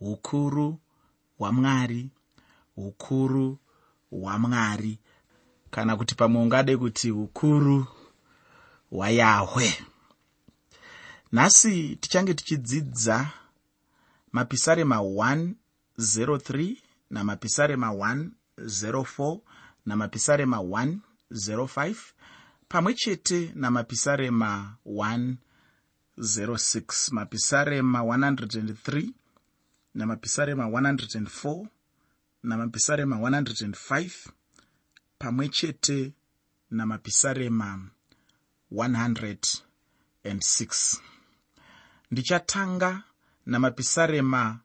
ukuru hwamwari ukuru hwamwari kana kuti pamwe ungade kuti ukuru hwayahwe nhasi tichange tichidzidza mapisarema 103 namapisarema 104 namapisarema 105 pamwe chete namapisarema 106 mapisarema 103 namapisarema 104 namapisarema 105 pamwe chete namapisarema 106 ndichatanga namapisarema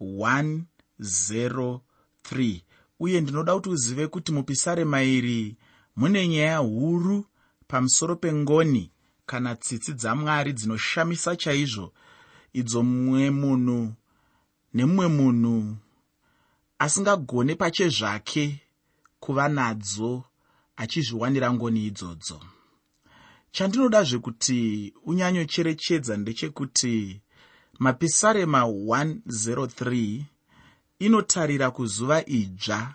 103 uye ndinoda kuti uzive kuti mupisarema iri mune nyaya huru pamusoro pengoni kana tsitsi dzamwari dzinoshamisa chaizvo. Idzo mumwe munhu nemumwe munhu asingagone pache zvake kuva nadzo achizviwanira ngoni idzodzo. Chandinoda zvekuti unyanyocherechedza ndechekuti mapisarema 103 inotarira kuzuva idzva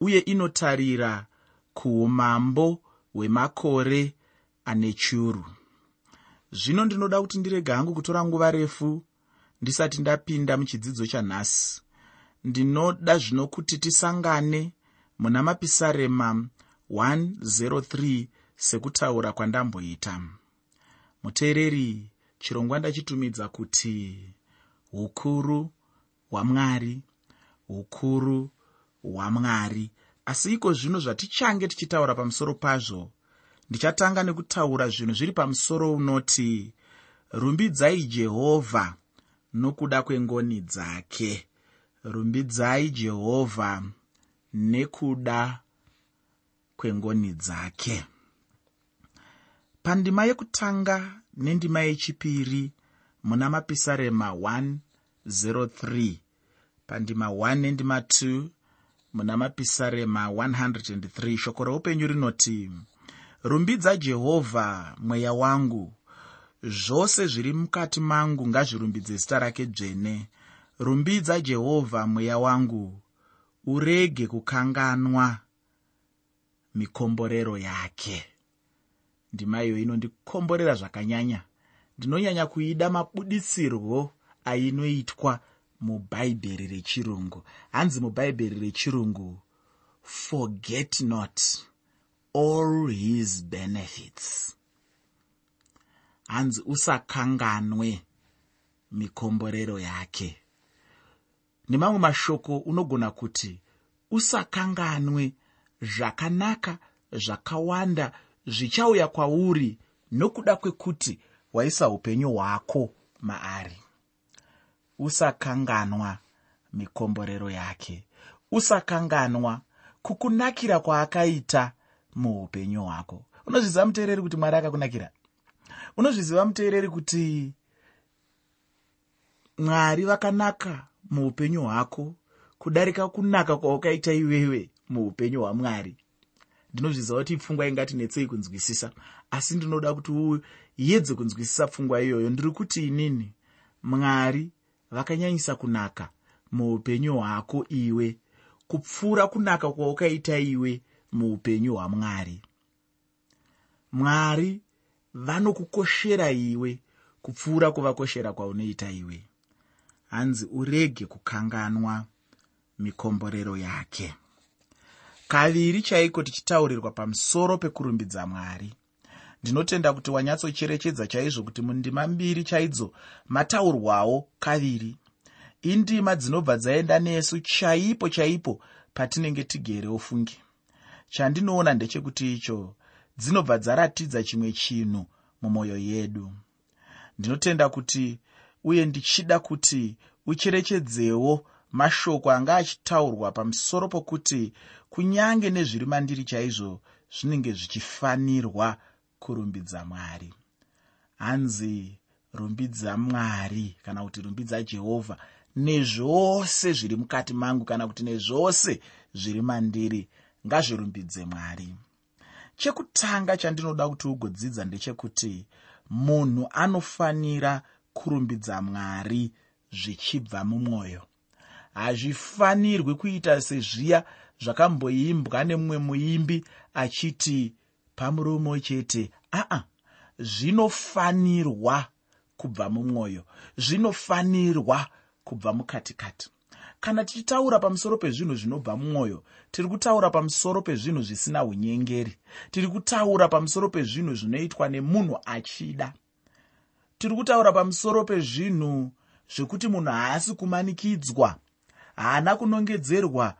uye inotarira kuumambo hwemakore ane churu. Zvino ndinoda kuti ndirega hangu kutora nguva refu ndisati ndapinda muchidzidzo chanhasi. Ndinoda zvino kuti tisangane muna mapisarema 103 sekutaura kwandamboita. Muteereri chirongwa ndachitumidza kuti ukuru hwamwari ukuru hwamwari. Asi iko zvino zvatichange tichitaura pamusoro pazvo. Ndichatanga nekutaura zvinhu zviri pamusoro unoti rumbidzai jehovha nokuda kwengoni dzake. Rumbidzai jehovha nekuda kwengoni dzake. Pandima yekutanga nendima yechipiri muna mapisarema 103 pandima 1 nendima 2 muna mapisarema 103 shoko reupenyu rinoti rumbidza jehovha mweya wangu zvose zviri mukati mangu ngazvirumbidze zita rake dzvene. Rumbidza jehovha mweya wangu urege kukanganwa mikomborero yake. Ndima iyo inondikomborera zvakanyanya. Ndinonyanya kuida mabuditsirwo ainoitwa mubhaibheri rechirungu. Hanzi mubhaibheri rechirungu? Forget not all his benefits hanzi usakanganwe mikomborero yake. Nemamwe mashoko unogona kuti usakanganwe zvakanaka zvakawanda zvichauya kwauri nokuda kwekuti waisa upenyu hwako maari. Usakanganwa mikomborero yake. Usakanganwa kukunakira kwaakaita muupenyu hwako. Unozviziva muteereri kuti mwari akakunakira unozviziva muteereri kuti mwari vakanaka muupenyu hwako? Kudarika kunaka kwaukaita iwewe muupenyu hwamwari. Ndinozviziva kuti pfungwa ingatinetsei kunzwisisa asi ndinoda kuti uedze kunzwisisa pfungwa iyoyo. Ndiri kuti inini mwari vakanyanyisa kunaka muupenyu hwako iwe kupfuura kunaka kwaukaita iwe muupenyu hwamwari. Mwari vanokukoshera iwe kupfuura kuvakoshera kwaunoita iwe. Hanzi urege kukanganwa mikomborero yake. Kaviri chaiko tichitaurirwa pamusoro pekurumbidza mwari? Ndinotenda kuti wanyatsocherechedza chaizvo kuti mundima mbiri chaidzo mataurwawo kaviri. Indima dzinobva dzaenda nesu chaipo chaipo patinenge tigere ofungi. Chandinoona ndechekuti icho dzinobva dzaratidza chimwe chinhu mumwoyo yedu. Ndinotenda kuti uye ndichida kuti ucherechedzewo mashoko anga achitaurwa pamusoro pokuti kunyange nezviri mandiri chaizvo zvinenge zvichifanirwa kurumbidza mwari. Hanzi rumbidza mwari kana kuti rumbidza jehovha nezvose zviri mukati mangu kana kuti nezvose zviri mandiri ngazvirumbidze mwari chekutanga chandinoda kuti ugodzidza ndechekuti munhu anofanira kurumbidza mwari zvichibva mumwoyo. Hazvifanirwi kuita sezviya zvakamboimbwa nemumwe muimbi achiti pamuromo chete aa zvinofanirwa kubva mumwoyo zvinofanirwa kubva mukatikati kana tichitaura pamusoro pezvinhu zvinobva mumwoyo tiri kutaura pamusoro pezvinhu zvisina unyengeri tiri kutaura pamusoro pezvinhu zvinoitwa nemunhu achida tiri kutaura pamusoro pezvinhu zvekuti munhu haasi kumanikidzwa haana kunongedzerwa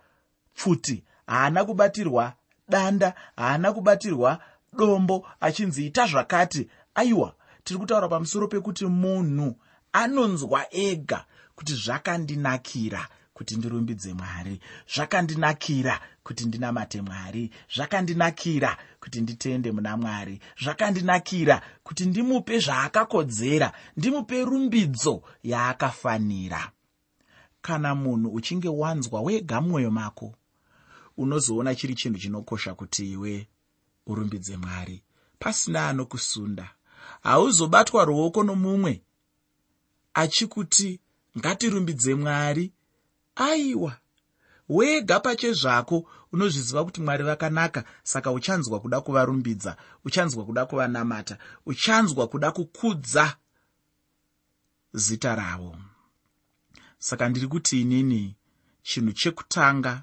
pfuti haana kubatirwa danda haana kubatirwa dombo achinzi ita zvakati aiwa tiri kutaura pamusoro pekuti munhu anonzwa ega kuti zvakandinakira kuti ndirumbidze mwari. Zvakandinakira kuti ndinamate mwari. Zvakandinakira kuti nditende muna mwari. Zvakandinakira kuti ndimupe zvaakakodzera ndimupe rumbidzo yaakafanira. Kana munhu uchinge wanzwa wega mumwoyo mako unozoona chiri chinhu chinokosha kuti iwe urumbidze mwari. Pasina anokusunda. Hauzobatwa ruoko nomumwe achikuti ngatirumbidze mwari aiwa wega pachezvako unozviziva kuti mwari vakanaka. Saka uchanzwa kuda kuvarumbidza uchanzwa kuda kuvanamata uchanzwa kuda kukudza zita ravo. Saka ndiri kuti inini chinhu chekutanga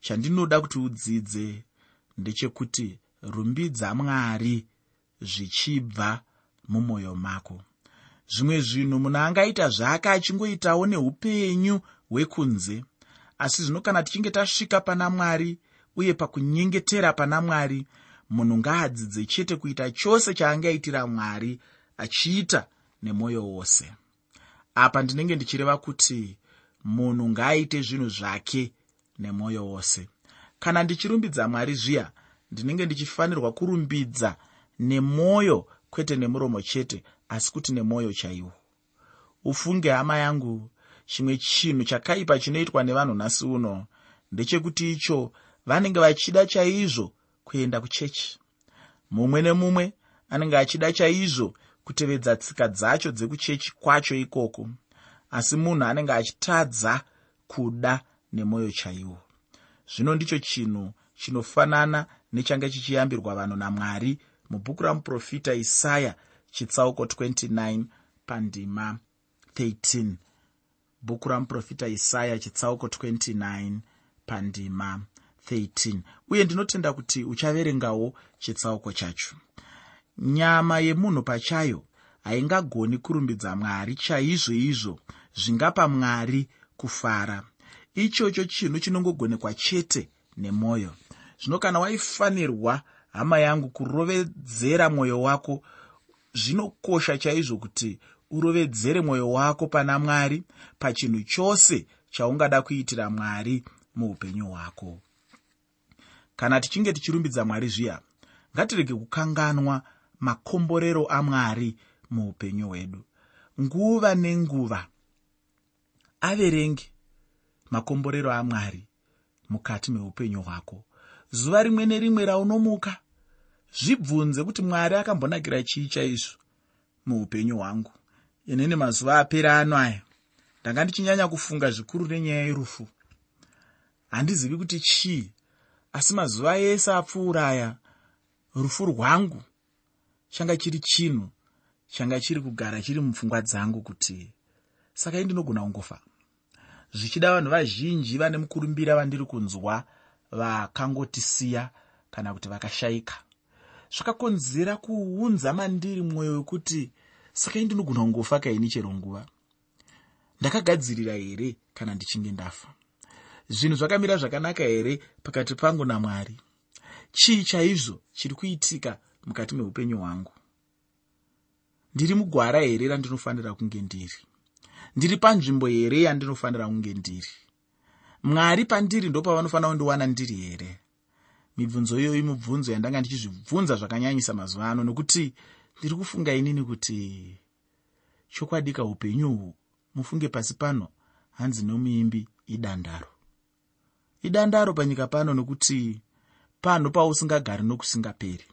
chandinoda kuti udzidze ndechekuti rumbidza mwari zvichibva mumwoyo mako. Zvimwe zvinhu munhu angaita zvake achingoitawo neupenyu hwekunze asi zvino kana tichinge tasvika pana mwari uye pakunyengetera pana mwari munhu ngaadzidze chete kuita chose chaangaitira mwari achiita nemwoyo wose. Apa ndinenge ndichireva kuti munhu ngaaite zvinhu zvake nemwoyo wose. Kana ndichirumbidza mwari zviya ndinenge ndichifanirwa kurumbidza nemwoyo kwete nemuromo chete asi kuti nemwoyo chaiwo. Ufunge hama yangu chimwe chinhu chakaipa chinoitwa nevanhu nhasi uno ndechekuti icho vanenge vachida chaizvo kuenda kuchechi. Mumwe nemumwe anenge achida chaizvo kutevedza tsika dzacho dzekuchechi kwacho ikoko asi munhu anenge achitadza kuda nemwoyo chaiwo. Zvino ndicho chinhu chinofanana nechange chichiyambirwa vanhu namwari mubhuku ramuprofita isaya chitsauko 29 pandima 13 bhuku ramuprofita isaya chitsauko 29 pandima 13 uye ndinotenda kuti uchaverengawo chitsauko chacho. Nyama yemunhu pachayo haingagoni kurumbidza mwari chaizvo izvo zvingapa mwari kufara. Ichocho chinhu chinongogonekwa chete nemwoyo zvino kana waifanirwa hama yangu kurovedzera mwoyo wako zvinokosha chaizvo kuti urovedzere mwoyo wako pana mwari pachinhu chose chaungada kuitira mwari muupenyu hwako. Kana tichinge tichirumbidza mwari zviya ngatirege kukanganwa makomborero amwari muupenyu hwedu. Nguva nenguva averenge makomborero amwari mukati meupenyu hwako. Zuva rimwe nerimwe raunomuka zvibvunze kuti mwari akambonakira chii chaizvo muupenyu hwangu inini mazuva apera ano aya ndanga ndichinyanya kufunga zvikuru nenyaya yerufu. Handizivi kuti chii asi mazuva ese apfuura aya rufu rwangu changa chiri chinhu changa chiri kugara chiri mupfungwa dzangu kuti saka indinogona kungofa. Zvichida vanhu vazhinji vane mukurumbira vandiri kunzwa vakangotisiya kana kuti vakashayika zvakakonzera kuunza mandiri mwoyo wekuti saka indinogona kungofa kaini chero nguva? Ndakagadzirira here kana ndichinge ndafa? Zvinhu zvakamira zvakanaka here pakati pangu namwari? Chii chaizvo chiri kuitika mukati meupenyu hwangu? Ndiri mugwara here randinofanira kunge ndiri? Ndiri panzvimbo here yandinofanira kunge ndiri? Mwari pandiri ndopavanofanira kundiwana ndiri here? Mibvunzo iyoyi mibvunzo yandanga ndichizvibvunza zvakanyanyisa mazuva ano nokuti ndiri kufunga inini kuti chokwadi kaupenyuhu mufunge pasi pano hanzi nomuimbi idandaro. Idandaro panyika pano nokuti pano pausingagari nokusingaperi.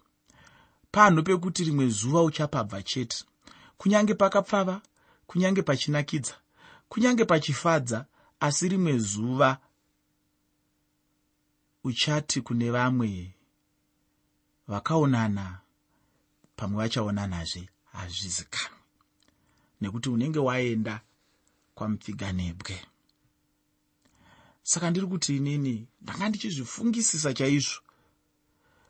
Pano pekuti rimwe zuva uchapabva chete. Kunyange pakapfava kunyange pachinakidza kunyange pachifadza asi rimwe zuva uchati kune vamwe vakaonana pamwe vachaonanazve hazvizikanwi. Nekuti unenge waenda kwamupfiganebwe. Saka ndiri kuti inini ndanga ndichizvifungisisa chaizvo.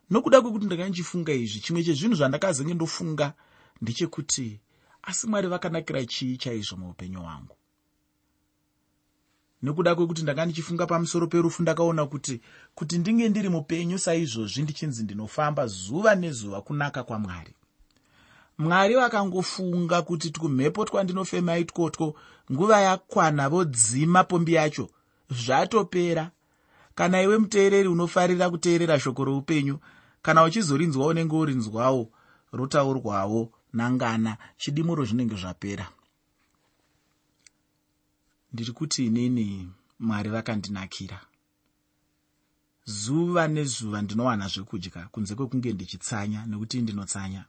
Nokuda kwekuti ndanga ndichifunga izvi chimwe chezvinhu zvandakazenge ndofunga ndechekuti asi mwari vakanakira chii chaizvo muupenyu hwangu? Nekuda kwekuti ndanga ndichifunga pamusoro perufu ndakaona kuti kuti ndinge ndiri mupenyu saizvozvi ndichinzi ndinofamba zuva nezuva kunaka kwamwari mwari vakangofunga kuti twumhepo twandinofema itwotwo nguva yakwana vodzima pombi yacho zvatopera. Kana iwe muteereri unofarira kuteerera shoko roupenyu kana uchizorinzwa unenge urinzwawo rotaurwawo nangana chidimuro zvinenge zvapera ndiri kuti inini mwari vakandinakira. Zuva nezuva ndinowana zvekudya kunze kwekunge ndichitsanya nekuti ndinotsanya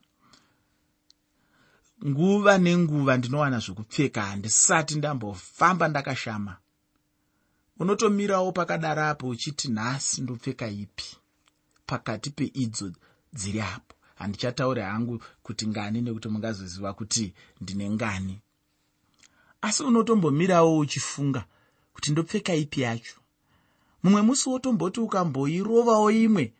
nguva nenguva ndinowana zvekupfeka handisati ndambofamba ndakashama. Unotomirawo pakadaro apo uchiti nhasi ndopfeka ipi? Pakati peidzo dziri apo. Handichatauri hangu kuti ngani nekuti mungazoziva kuti ndine ngani. Asi unotombomirawo uchifunga kuti ndopfeka ipi yacho. Mumwe musi wotomboti ukamboirovawo imwe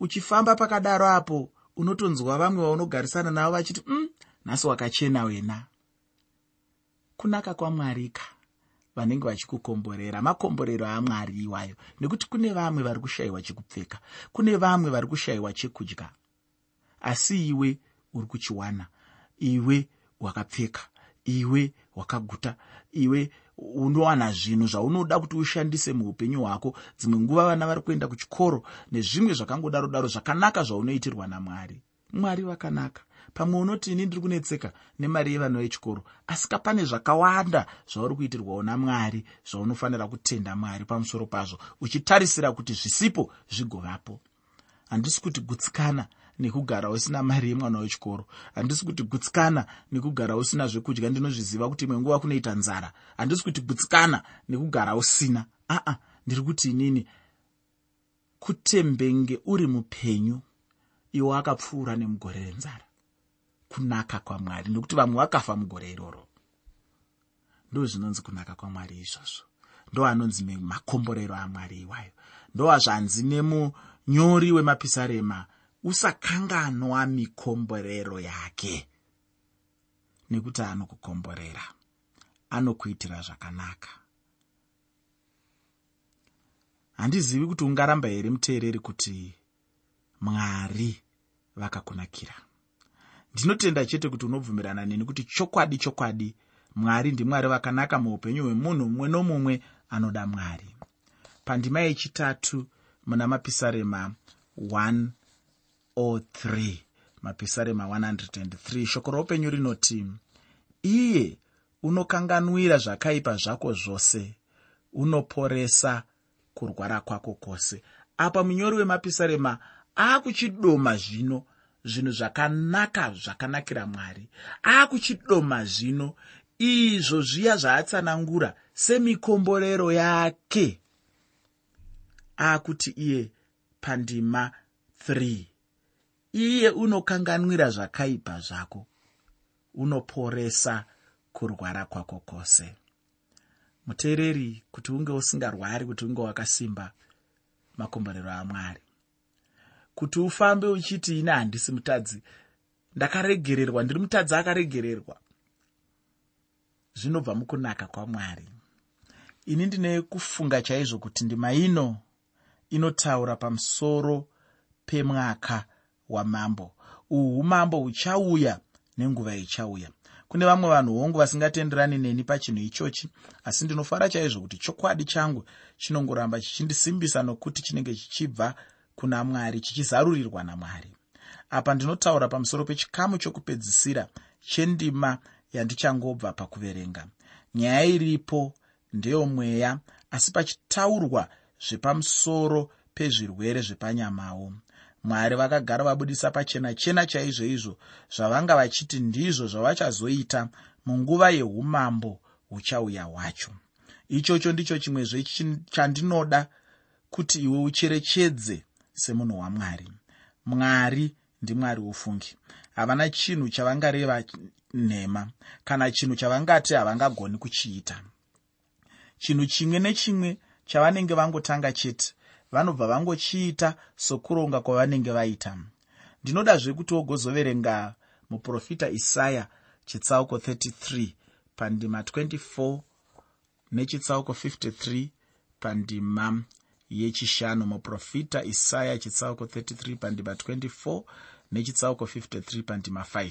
uchifamba pakadaro apo unotonzwa vamwe vaunogarisana navo vachiti mm, nhasi wakachena wena. Kunaka kwamwarika vanenge vachikukomborera makomborero amwari iwayo nekuti kune vamwe vari kushayiwa chekupfeka kune vamwe vari kushayiwa chekudya. Asi iwe uri kuchiwana iwe wakapfeka iwe wakaguta iwe unowana zvinhu zvaunoda kuti ushandise muupenyu hwako dzimwe nguva vana vari kuenda kuchikoro nezvimwe zvakangodaro daro zvakanaka zvaunoitirwa namwari. Mwari vakanaka pamwe unoti ini ndiri kunetseka nemari yevana vechikoro asi kapane zvakawanda zvauri kuitirwawo namwari zvaunofanira kutenda mwari pamusoro pazvo uchitarisira kuti zvisipo zvigovapo. Handisi kuti gutsikana nekugara usina mari yemwana wechikoro handisi kuti gutsikana nekugara usina zvekudya ndinozviziva kuti imwe nguva kunoita nzara handisi kuti gutsikana nekugara usina. Aa ndiri kuti inini kutembenge uri mupenyu iwo akapfuura nemugore renzara kunaka kwamwari nokuti vamwe vakafa mugore iroro. Ndo zvinonzi kunaka kwamwari izvozvo. Ndo anonzi makomborero amwari iwayo. Ndo azvanzi nemunyori wemapisarema usakanganwa mikomborero yake. Nekuti anokukomborera anokuitira zvakanaka. Handizivi kuti ungaramba here muteereri kuti mwari vakakunakira ndinotenda chete kuti unobvumirana neni kuti chokwadi chokwadi mwari ndimwari vakanaka muupenyu hwemunhu mumwe nomumwe anoda mwari. Pandima yechitatu muna mapisarema 103 mapisarema 103 shoko roupenyu rinoti iye unokanganwira zvakaipa zvako zvose unoporesa kurwara kwako kwose. Apa munyori wemapisarema aakuchidoma zvino zvinhu zvakanaka zvakanakira mwari. Aakuchidoma zvino izvo zviya zvaatsanangura semikomborero yake. Aakuti iye pandima 3 iye unokanganwira zvakaipa zvako. Unoporesa kurwara kwako kwose. Muteereri kuti unge usingarwari kuti unge wakasimba makomborero amwari kuti ufambe uchiti ine handisi mutadzi ndakaregererwa ndiri mutadzi akaregererwa. Zvinobva mukunaka kwamwari. Ini ndine kufunga chaizvo kuti ndima ino inotaura pamusoro pemwaka wamambo. Uhu umambo huchauya nenguva ichauya. Kune vamwe vanhu hongu vasingatenderani neni pachinhu ichochi asi ndinofara chaizvo kuti chokwadi changu chinongoramba chichindisimbisa nokuti chinenge chichibva kuna mwari chichizarurirwa namwari. Apa ndinotaura pamusoro pechikamu chokupedzisira chendima yandichangobva pakuverenga. Nyaya iripo ndeyomweya asi pachitaurwa zvepamusoro pezvirwere zvepanyamawo. Mwari vakagara vabudisa pachena chena chaizvo izvo zvavanga vachiti ndizvo zvavachazoita munguva yeumambo huchauya hwacho. Ichocho ndicho chimwezve chandinoda kuti iwe ucherechedze semunhu wamwari. Mwari ndimwari ufungi. Havana chinhu chavangareva nhema kana chinhu chavangati havangagoni kuchiita. Chinhu chimwe nechimwe chavanenge vangotanga chete vanobva vangochiita sokuronga kwavanenge vaita. Ndinodazve kuti wogozoverenga muprofita isaya chitsauko 33 pandima 24 nechitsauko 53 pandima yechishanu. Muprofita isaya chitsauko 33 pandima 24 nechitsauko 53 pandima 5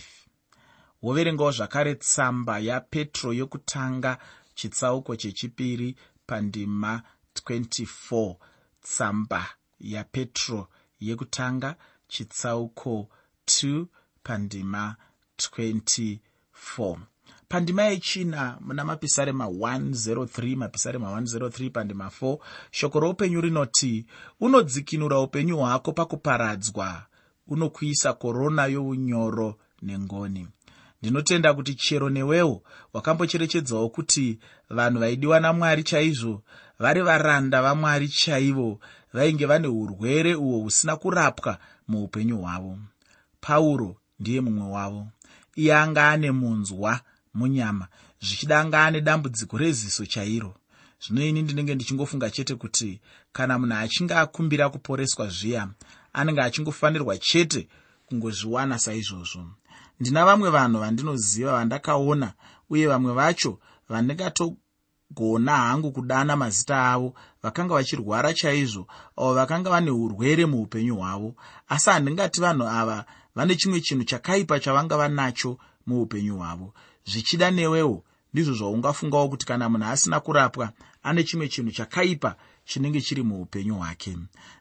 woverengawo zvakare tsamba yapetro yokutanga chitsauko chechipiri pandima 24 tsamba yapetro yekutanga chitsauko 2 pandima 24 pandima yechina muna mapisarema 103 mapisarema 103 pandima 4 shoko roupenyu rinoti unodzikinura upenyu hwako pakuparadzwa unokuisa korona younyoro nengoni. Ndinotenda kuti chero newewo wakambocherechedzawo kuti vanhu vaidiwa namwari chaizvo vari varanda vamwari chaivo vainge vane urwere uhwo husina kurapwa muupenyu hwavo. Pauro ndiye mumwe wavo. Iye anga ane munzwa munyama zvichida anga ane dambudziko reziso chairo. Zvino ini ndinenge ndichingofunga chete kuti kana munhu achinge akumbira kuporeswa zviya anenge achingofanirwa chete kungozviwana saizvozvo. Ndina vamwe vanhu vandinoziva vandakaona uye vamwe vacho vandingatogona hangu kudana mazita avo vakanga vachirwara chaizvo avo vakanga vane urwere muupenyu hwavo. Asi handingati vanhu ava vane chimwe chinhu chakaipa chavanga vanacho muupenyu hwavo. Zvichida newewo ndizvo zvaungafungawo kuti kana munhu asina kurapwa ane chimwe chinhu chakaipa chinenge chiri muupenyu hwake.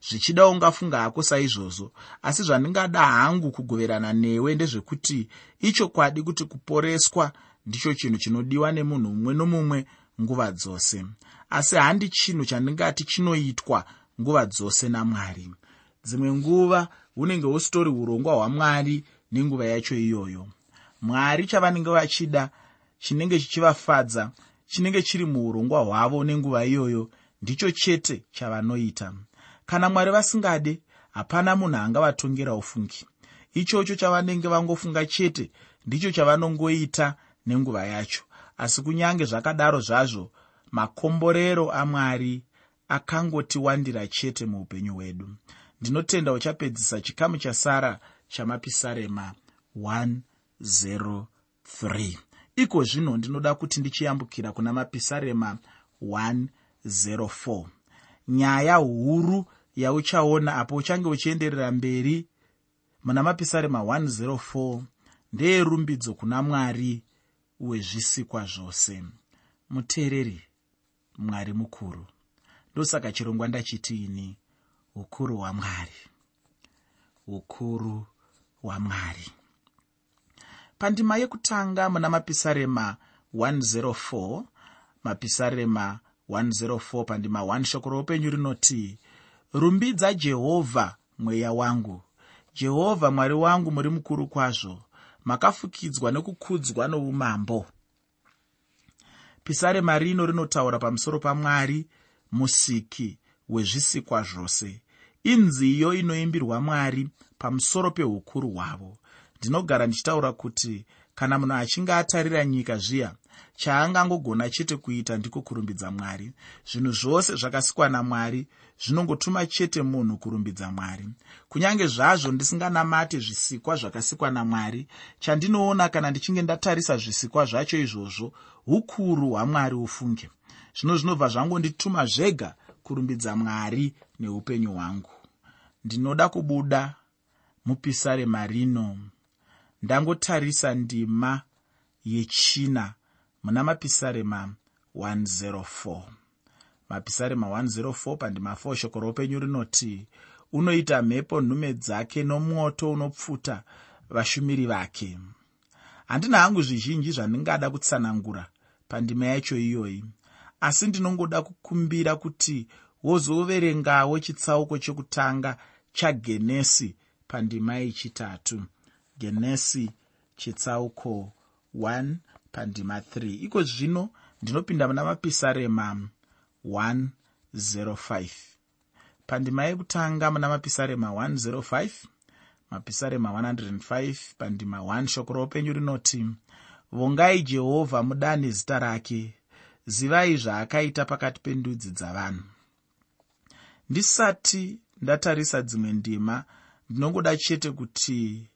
Zvichida ungafunga hako saizvozvo asi zvandingada hangu kugoverana newe ndezvekuti ichokwadi kuti kuporeswa ndicho chinhu chinodiwa nemunhu mumwe nomumwe nguva dzose. Asi handi chinhu chandingati chinoitwa nguva dzose namwari. Dzimwe nguva hunenge husitori urongwa hwamwari nenguva yacho iyoyo mwari chavanenge vachida chinenge chichivafadza chinenge chiri muurongwa hwavo nenguva iyoyo ndicho chete chavanoita. Kana mwari vasingade hapana munhu angavatongera ufungi. Ichocho chavanenge vangofunga chete ndicho chavanongoita nenguva yacho. Asi kunyange zvakadaro zvazvo makomborero amwari akangotiwandira chete muupenyu hwedu. Ndinotenda uchapedzisa chikamu chasara chamapisarema 103 iko zvino ndinoda kuti ndichiyambukira kuna mapisarema 104 nyaya huru yauchaona apo uchange uchienderera mberi muna mapisarema 104 ndeyerumbidzo kuna mwari wezvisikwa zvose. Muteereri mwari mukuru ndosaka chirongwa ndachitiini ukuru hwamwari ukuru hwamwari pandima yekutanga muna mapisarema 104 mapisarema 104 pandima 1 shoko roupenyu rinoti rumbidza jehovha mweya wangu. Jehovha mwari wangu muri mukuru kwazvo. Makafukidzwa nekukudzwa noumambo. Pisarema rino rinotaura pamusoro pamwari musiki wezvisikwa zvose. Inziyo inoimbirwa mwari pamusoro peukuru hwavo ndinogara ndichitaura kuti kana munhu achinge atarira nyika zviya chaangangogona chete kuita ndiko kurumbidza mwari. Zvinhu zvose zvakasikwa namwari zvinongotuma chete munhu kurumbidza mwari. Kunyange zvazvo ndisinganamate zvisikwa zvakasikwa namwari chandinoona kana ndichinge ndatarisa zvisikwa zvacho izvozvo ukuru hwamwari ufunge zvino zvinobva zvangondituma zvega kurumbidza mwari neupenyu hwangu. Ndinoda kubuda mupisarema rino ndangotarisa ndima yechina muna mapisarema 104 mapisarema 104 pandima 4 shoko roupenyu rinoti unoita mhepo nhume dzake nomwoto unopfuta vashumiri vake. Handina hangu zvizhinji zvandingada kutsanangura pandima yacho iyoyi asi ndinongoda kukumbira kuti wozoverengawo chitsauko chekutanga chagenesi pandima yechitatu genesi chitsauko 1 pandima 3 iko zvino ndinopinda muna mapisarema 105 pandima yekutanga muna mapisarema 105 mapisarema 105 pandima 1 shoko roupenyu rinoti vongai jehovha mudani zita rake zivai zvaakaita pakati pendudzi dzavanhu. Ndisati ndatarisa dzimwe ndima ndinongoda chete kuti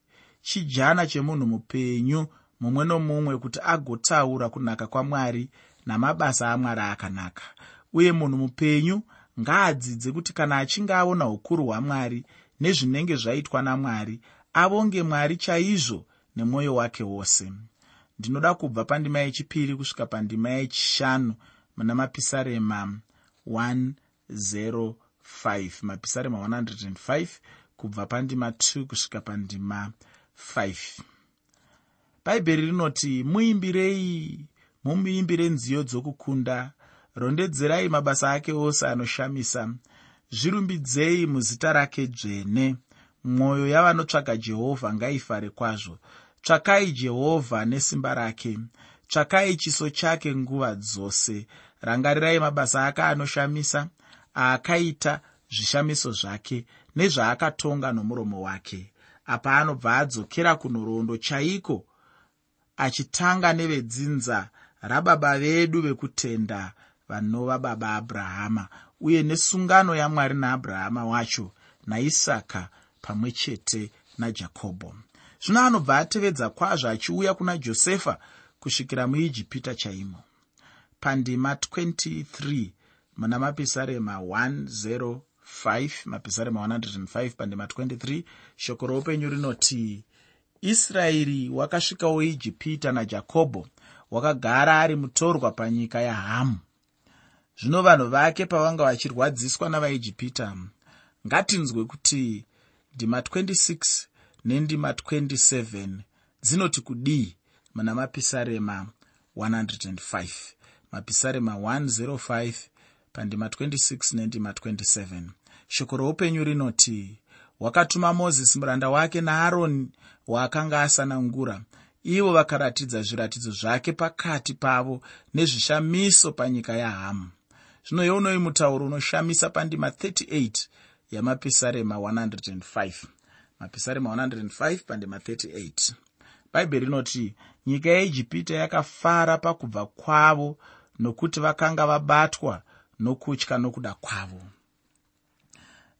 chijana chemunhu mupenyu mumwe nomumwe kuti agotaura kunaka kwamwari namabasa amwari akanaka. Uye munhu mupenyu ngaadzidze kuti kana achinge aona ukuru hwamwari nezvinenge zvaitwa namwari avonge mwari chaizvo nemwoyo wake wose. Ndinoda kubva pandima yechipiri kusvika pandima yechishanu muna mapisarema 105 mapisarema 105 kubva pandima 2 kusvika pandima 5 bhaibheri rinoti muimbirei mumuimbire nziyo dzokukunda. Rondedzerai mabasa ake ose anoshamisa. Zvirumbidzei muzita rake dzvene. Mwoyo yavanotsvaga jehovha ngaifare kwazvo. Tsvakai jehovha nesimba rake. Tsvakai chiso chake nguva dzose. Rangarirai mabasa ake anoshamisa aakaita zvishamiso zvake nezvaakatonga nomuromo wake apa anobva adzokera kunhoroondo chaiko achitanga nevedzinza rababa vedu vekutenda vanova baba abrahama uye nesungano yamwari naabrahama wacho naisaka pamwe chete najakobho zvino anobva atevedza kwazvo achiuya kuna josefa kusvikira muijipita chaimo. Pandima 23 muna mapisarema 105 mapisarema 105 pandima 23 shoko roupenyu rinoti israeri wakasvikawo ijipita najakobho wakagara ari mutorwa panyika yahamu. Zvino vanhu vake pavanga vachirwadziswa navaijipita ngatinzwe kuti ndima 26 nendima 27 dzinoti kudii muna mapisarema 105 mapisarema 105 pandima 26 nendima 27 shoko roupenyu rinoti wakatuma mozisi muranda wake naaroni waakanga asanangura. Ivo vakaratidza zviratidzo zvake pakati pavo nezvishamiso panyika yahamu. Zvino yeunoi mutauro unoshamisa pandima 38 yamapisarema 105 mapisarema 105 pandima 38 bhaibheri rinoti nyika yeijipita yakafara pakubva kwavo nokuti vakanga vabatwa nokutya nokuda kwavo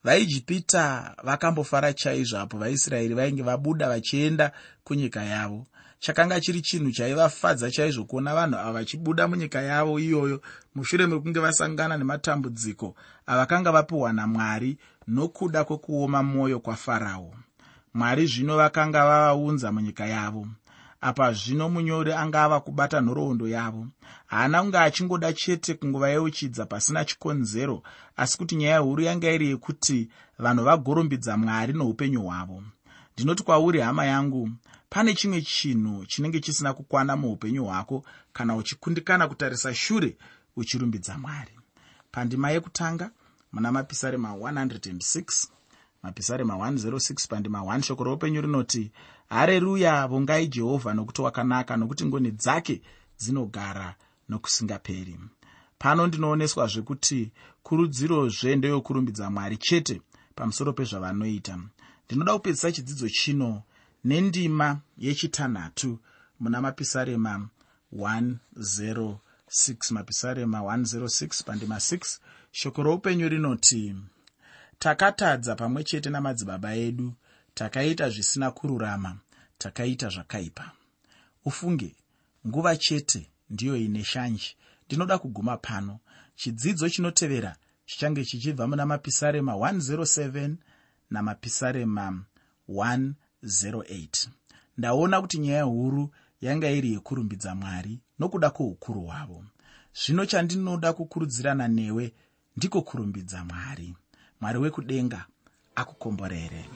vaijipita vakambofara chaizvo apo vaisraeri vainge vabuda vachienda kunyika yavo. Chakanga chiri chinhu chaivafadza chaizvo kuona vanhu ava vachibuda munyika yavo iyoyo. Mushure mekunge vasangana nematambudziko avakanga vapiwa namwari nokuda kwekuoma mwoyo kwafarao. Mwari zvino vakanga vavaunza munyika yavo apa zvino munyori anga ava kubata nhoroondo yavo. Haana kunge achingoda chete kungovayeuchidza pasina chikonzero asi kuti nyaya huru yanga iri yekuti vanhu vagorombidza mwari noupenyu hwavo. Ndinoti kwauri hama yangu pane chimwe chinhu chinenge chisina kukwana muupenyu hwako kana uchikundikana kutarisa shure uchirumbidza mwari. Pandima yekutanga muna mapisarema 106 mapisarema 106 pandima 1 shoko roupenyu rinoti hareruya vongai jehovha nokuti wakanaka nokuti ngoni dzake dzinogara nokusingaperi. Pano ndinooneswa zvekuti kurudzirozve ndeyokurumbidza mwari chete pamusoro pezvavanoita. Ndinoda kupedzisa chidzidzo chino nendima yechitanhatu muna mapisarema 106 mapisarema 106 pandima 6 shoko roupenyu rinoti takatadza pamwe chete namadzibaba edu takaita zvisina kururama takaita zvakaipa. Ufunge nguva chete ndiyo ine shanje. Ndinoda kuguma pano. Chidzidzo chinotevera chichange chichibva muna mapisarema 107 namapisarema 108 ndaona kuti nyaya huru yanga iri yekurumbidza mwari nokuda kwoukuru hwavo. Zvino chandinoda kukurudzirana newe ndiko kurumbidza mwari. Mwari wekudenga akukomborere